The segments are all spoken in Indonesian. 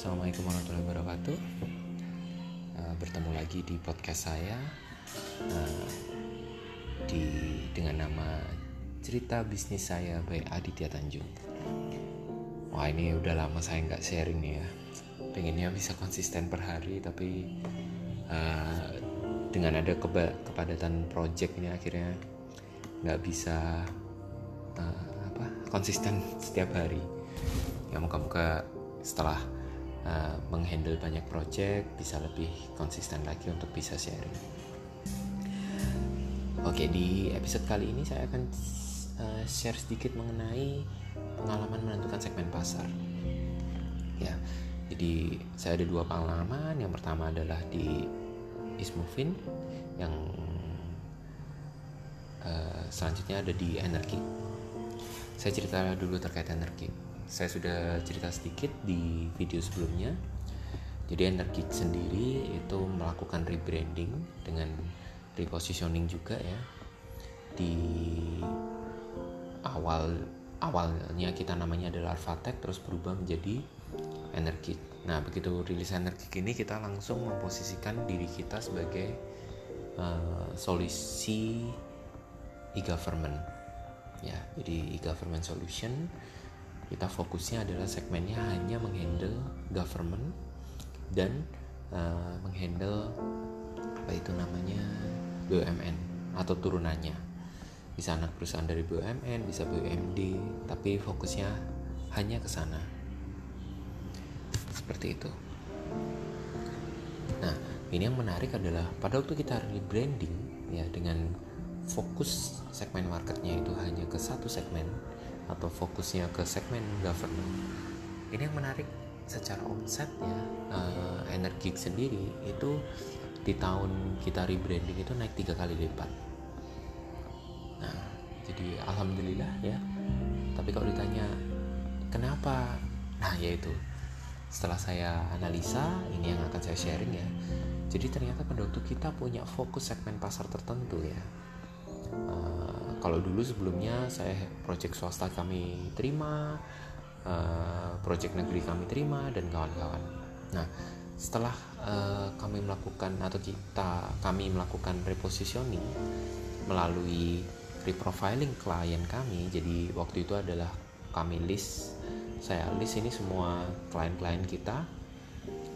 Assalamualaikum warahmatullahi wabarakatuh. Uh, bertemu lagi di podcast saya uh, di dengan nama cerita bisnis saya by Aditya Tanjung. Wah ini udah lama saya nggak sharing nih ya. Pengennya bisa konsisten per hari tapi uh, dengan ada keba kepadatan project ini akhirnya nggak bisa uh, apa konsisten setiap hari. Ya moga-moga setelah uh, menghandle banyak project bisa lebih konsisten lagi untuk bisa sharing. Oke di episode kali ini saya akan uh, share sedikit mengenai pengalaman menentukan segmen pasar. Ya, jadi saya ada dua pengalaman. Yang pertama adalah di Ismovin, yang uh, selanjutnya ada di Energi. Saya cerita dulu terkait energi saya sudah cerita sedikit di video sebelumnya. Jadi Energi sendiri itu melakukan rebranding dengan repositioning juga ya. Di awal awalnya kita namanya adalah Arvatech terus berubah menjadi Energi. Nah, begitu rilis Energi ini kita langsung memposisikan diri kita sebagai uh, solusi e-government. Ya, jadi e-government solution kita fokusnya adalah segmennya hanya menghandle government dan uh, menghandle apa itu namanya BUMN atau turunannya. Bisa anak perusahaan dari BUMN bisa BUMD tapi fokusnya hanya ke sana. Seperti itu. Nah ini yang menarik adalah pada waktu kita rebranding ya dengan fokus segmen marketnya itu hanya ke satu segmen atau fokusnya ke segmen government. Ini yang menarik secara omset ya uh, energi sendiri itu di tahun kita rebranding itu naik tiga kali lipat. Nah jadi alhamdulillah ya. Tapi kalau ditanya kenapa? Nah yaitu setelah saya analisa ini yang akan saya sharing ya. Jadi ternyata waktu kita punya fokus segmen pasar tertentu ya. Uh, kalau dulu sebelumnya saya proyek swasta kami terima uh, proyek negeri kami terima dan kawan-kawan. Nah setelah uh, kami melakukan atau kita kami melakukan repositioning melalui reprofiling klien kami jadi waktu itu adalah kami list saya list ini semua klien-klien kita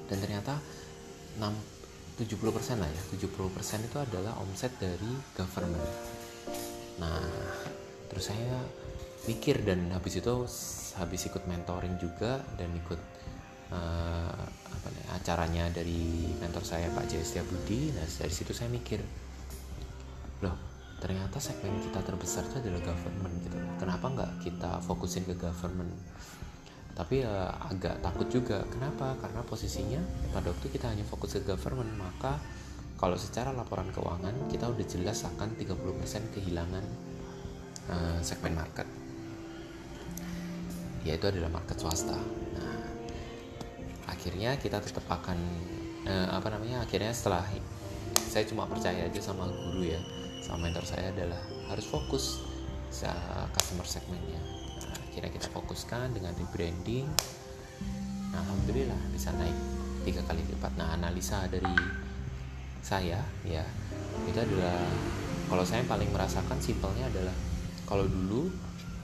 dan ternyata 6 70% lah ya 70% itu adalah omset dari government nah terus saya pikir dan habis itu habis ikut mentoring juga dan ikut uh, apa nih, acaranya dari mentor saya Pak Jaya Budi nah dari situ saya mikir loh ternyata segmen kita terbesar itu adalah government gitu. Kenapa nggak kita fokusin ke government? Tapi uh, agak takut juga. Kenapa? Karena posisinya pada waktu kita hanya fokus ke government maka kalau secara laporan keuangan kita udah jelas akan 30% kehilangan uh, segmen market. Yaitu adalah market swasta. Nah akhirnya kita tetap akan uh, apa namanya akhirnya setelah saya cuma percaya aja sama guru ya sama mentor saya adalah harus fokus customer segmennya. Nah, akhirnya kita fokuskan dengan rebranding. Nah, alhamdulillah bisa naik tiga kali lipat. Nah analisa dari saya ya itu adalah kalau saya paling merasakan simpelnya adalah kalau dulu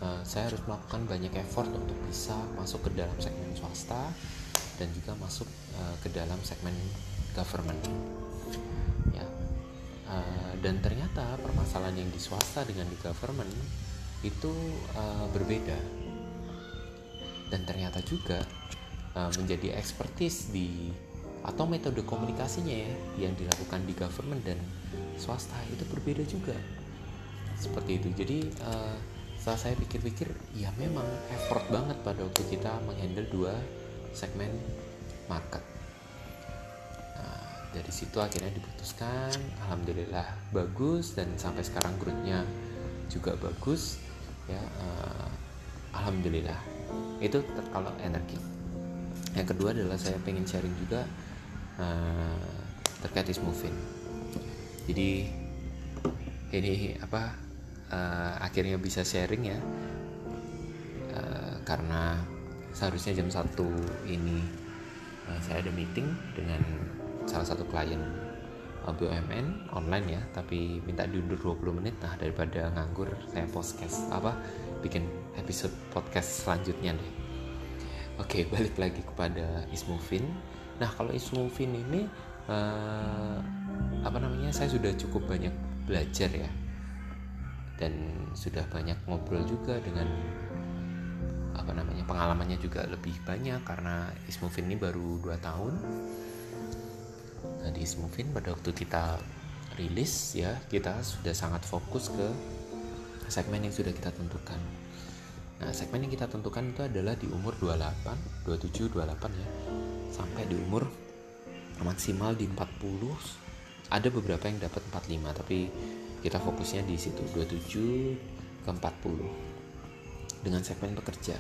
uh, saya harus melakukan banyak effort untuk bisa masuk ke dalam segmen swasta dan juga masuk uh, ke dalam segmen government. Ya uh, dan ternyata permasalahan yang di swasta dengan di government itu uh, berbeda. Dan ternyata juga uh, menjadi expertise di atau metode komunikasinya ya yang dilakukan di government dan swasta itu berbeda juga. Seperti itu. Jadi uh, setelah saya pikir-pikir ya memang effort banget pada waktu kita menghandle dua segmen market. Nah, dari situ akhirnya diputuskan alhamdulillah bagus dan sampai sekarang growthnya juga bagus ya uh, alhamdulillah. Itu kalau energi. Yang kedua adalah saya pengen sharing juga uh, terkait moving jadi ini apa uh, akhirnya bisa sharing ya. Uh, karena seharusnya jam satu ini uh, saya ada meeting dengan salah satu klien BUMN online ya tapi minta diundur 20 menit. Nah daripada nganggur saya podcast apa bikin episode podcast selanjutnya deh. Oke balik lagi kepada Ismufin nah kalau Ismufin ini uh, apa namanya saya sudah cukup banyak belajar ya. Dan sudah banyak ngobrol juga dengan apa namanya pengalamannya juga lebih banyak karena Ismufin ini baru 2 tahun. Nah di Ismufin pada waktu kita rilis ya kita sudah sangat fokus ke segmen yang sudah kita tentukan. Nah segmen yang kita tentukan itu adalah di umur 28 27 28 ya sampai di umur maksimal di 40 ada beberapa yang dapat 45 tapi kita fokusnya di situ. 27 ke 40 dengan segmen pekerja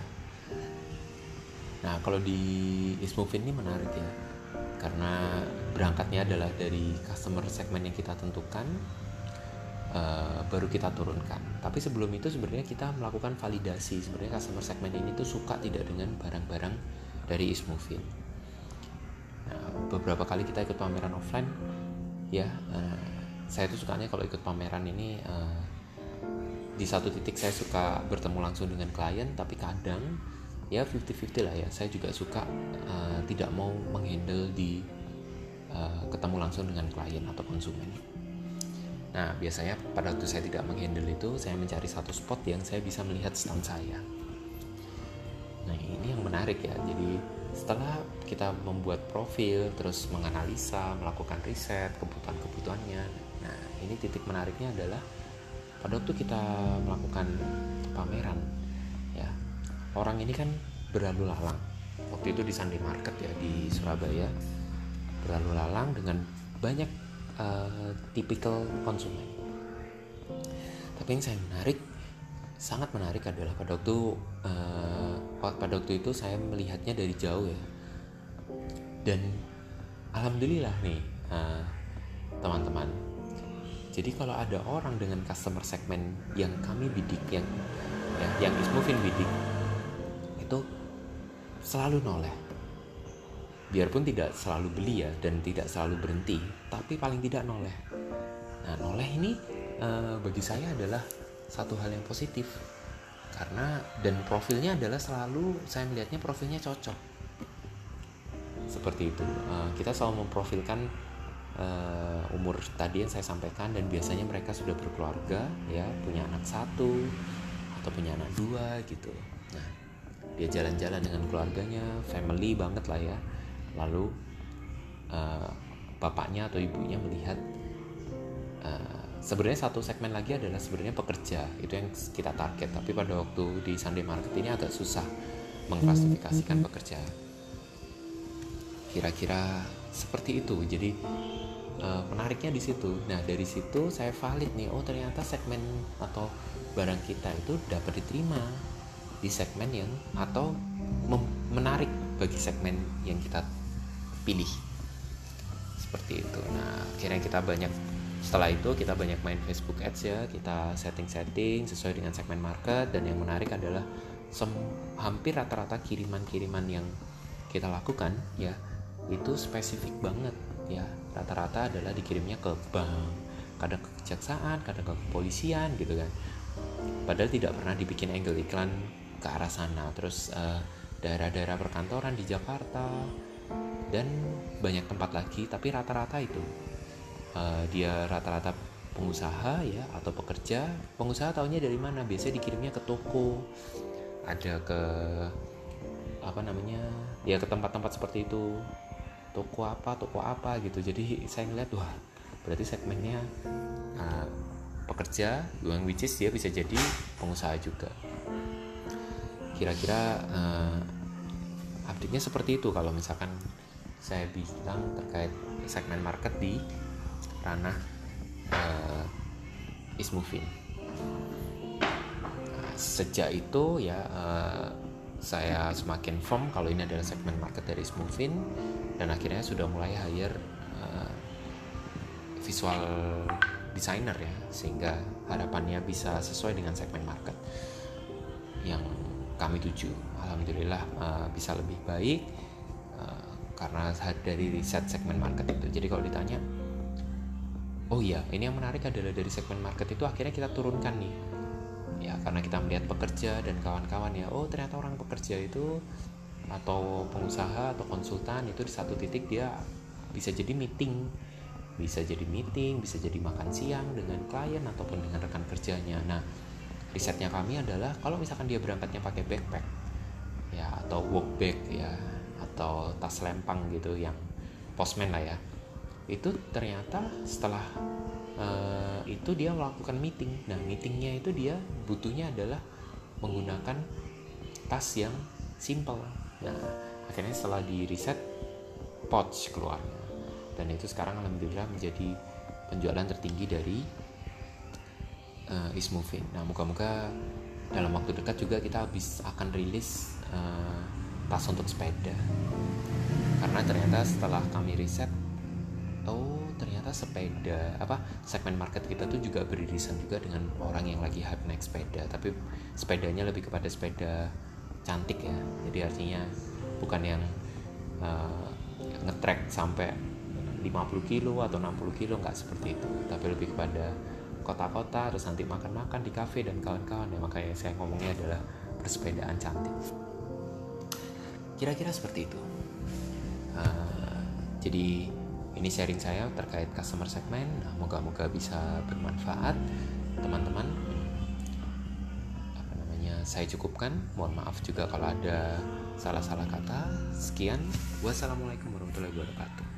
nah kalau di Ismovin ini menarik ya. Karena berangkatnya adalah dari customer segmen yang kita tentukan uh, baru kita turunkan. Tapi sebelum itu sebenarnya kita melakukan validasi. Sebenarnya customer segmen ini tuh suka tidak dengan barang-barang dari Ismovin beberapa kali kita ikut pameran offline ya. Uh, saya tuh sukanya kalau ikut pameran ini uh, di satu titik saya suka bertemu langsung dengan klien tapi kadang ya 50-50 lah ya. Saya juga suka uh, tidak mau menghandle di uh, ketemu langsung dengan klien atau konsumen. Nah biasanya pada waktu saya tidak menghandle itu saya mencari satu spot yang saya bisa melihat stand saya. Nah ini yang menarik ya. Jadi setelah kita membuat profil terus menganalisa melakukan riset kebutuhan-kebutuhannya. Ini titik menariknya adalah pada waktu kita melakukan pameran ya orang ini kan berlalu lalang. Waktu itu di Sunday Market ya di Surabaya berlalu lalang dengan banyak uh, tipikal konsumen. Tapi yang saya menarik sangat menarik adalah pada waktu uh, pada waktu itu saya melihatnya dari jauh ya dan alhamdulillah nih uh, teman-teman jadi kalau ada orang dengan customer segmen yang kami bidik yang ya, yang Ismovin bidik itu selalu noleh. Biarpun tidak selalu beli ya dan tidak selalu berhenti, tapi paling tidak noleh. Nah, noleh ini uh, bagi saya adalah satu hal yang positif. Karena dan profilnya adalah selalu saya melihatnya profilnya cocok. Seperti itu. Uh, kita selalu memprofilkan uh, umur tadi yang saya sampaikan dan biasanya mereka sudah berkeluarga ya punya anak satu atau punya anak dua gitu. Nah dia jalan-jalan dengan keluarganya family banget lah ya. Lalu uh, bapaknya atau ibunya melihat sebenarnya satu segmen lagi adalah sebenarnya pekerja. Itu yang kita target. Tapi pada waktu di Sunday Market ini agak susah mengklasifikasikan hmm, hmm, pekerja. Kira-kira seperti itu. Jadi uh, menariknya di situ. Nah dari situ saya valid nih oh ternyata segmen atau barang kita itu dapat diterima di segmen yang atau menarik bagi segmen yang kita pilih. Seperti itu. Nah akhirnya kita banyak setelah itu kita banyak main Facebook Ads ya kita setting-setting sesuai dengan segmen market dan yang menarik adalah hampir rata-rata kiriman-kiriman yang kita lakukan ya itu spesifik banget ya. Rata-rata adalah dikirimnya ke bank kadang ke kejaksaan kadang ke kepolisian gitu kan. Padahal tidak pernah dibikin angle iklan ke arah sana. Terus daerah daerah-daerah perkantoran di Jakarta dan banyak tempat lagi tapi rata-rata itu uh, dia rata-rata pengusaha ya atau pekerja. Pengusaha tahunya dari mana? Biasanya dikirimnya ke toko. Ada ke apa namanya ya ke tempat-tempat seperti itu. Toko apa toko apa gitu. Jadi saya ngeliat wah berarti segmennya uh, pekerja yang which is dia bisa jadi pengusaha juga. Kira-kira uh, update-nya seperti itu. Kalau misalkan saya bilang terkait segmen market di ranah uh, is moving. Nah, sejak itu ya uh, saya semakin firm kalau ini adalah segmen market dari Smoothin dan akhirnya sudah mulai hire uh, visual designer ya sehingga harapannya bisa sesuai dengan segmen market yang kami tuju. Alhamdulillah uh, bisa lebih baik uh, karena dari riset segmen market itu. Jadi kalau ditanya oh iya ini yang menarik adalah dari segmen market itu akhirnya kita turunkan nih. Ya karena kita melihat pekerja dan kawan-kawan ya oh ternyata orang pekerja itu atau pengusaha atau konsultan itu di satu titik dia bisa jadi meeting. Bisa jadi meeting bisa jadi makan siang dengan klien ataupun dengan rekan kerjanya. Nah risetnya kami adalah kalau misalkan dia berangkatnya pakai backpack ya atau work bag ya atau tas lempang gitu yang postman lah ya itu ternyata setelah uh, itu dia melakukan meeting. Nah meetingnya itu dia butuhnya adalah menggunakan tas yang simple. Nah akhirnya setelah di reset pouch keluarnya dan itu sekarang alhamdulillah menjadi penjualan tertinggi dari uh, Ismovin nah moga-moga dalam waktu dekat juga kita habis akan rilis uh, tas untuk sepeda. Karena ternyata setelah kami riset ternyata sepeda apa segmen market kita tuh juga beririsan juga dengan orang yang lagi hype naik sepeda. Tapi sepedanya lebih kepada sepeda cantik ya. Jadi artinya bukan yang uh, ngetrek sampai 50 kilo atau 60 kilo nggak seperti itu. Tapi lebih kepada kota-kota terus nanti makan-makan di kafe dan kawan-kawan ya. Makanya saya ngomongnya adalah bersepedaan cantik. Kira-kira seperti itu. Uh, jadi ini sharing saya terkait customer segment nah, moga-moga bisa bermanfaat. Teman-teman apa namanya saya cukupkan. Mohon maaf juga kalau ada salah-salah kata. Sekian. Wassalamualaikum warahmatullahi wabarakatuh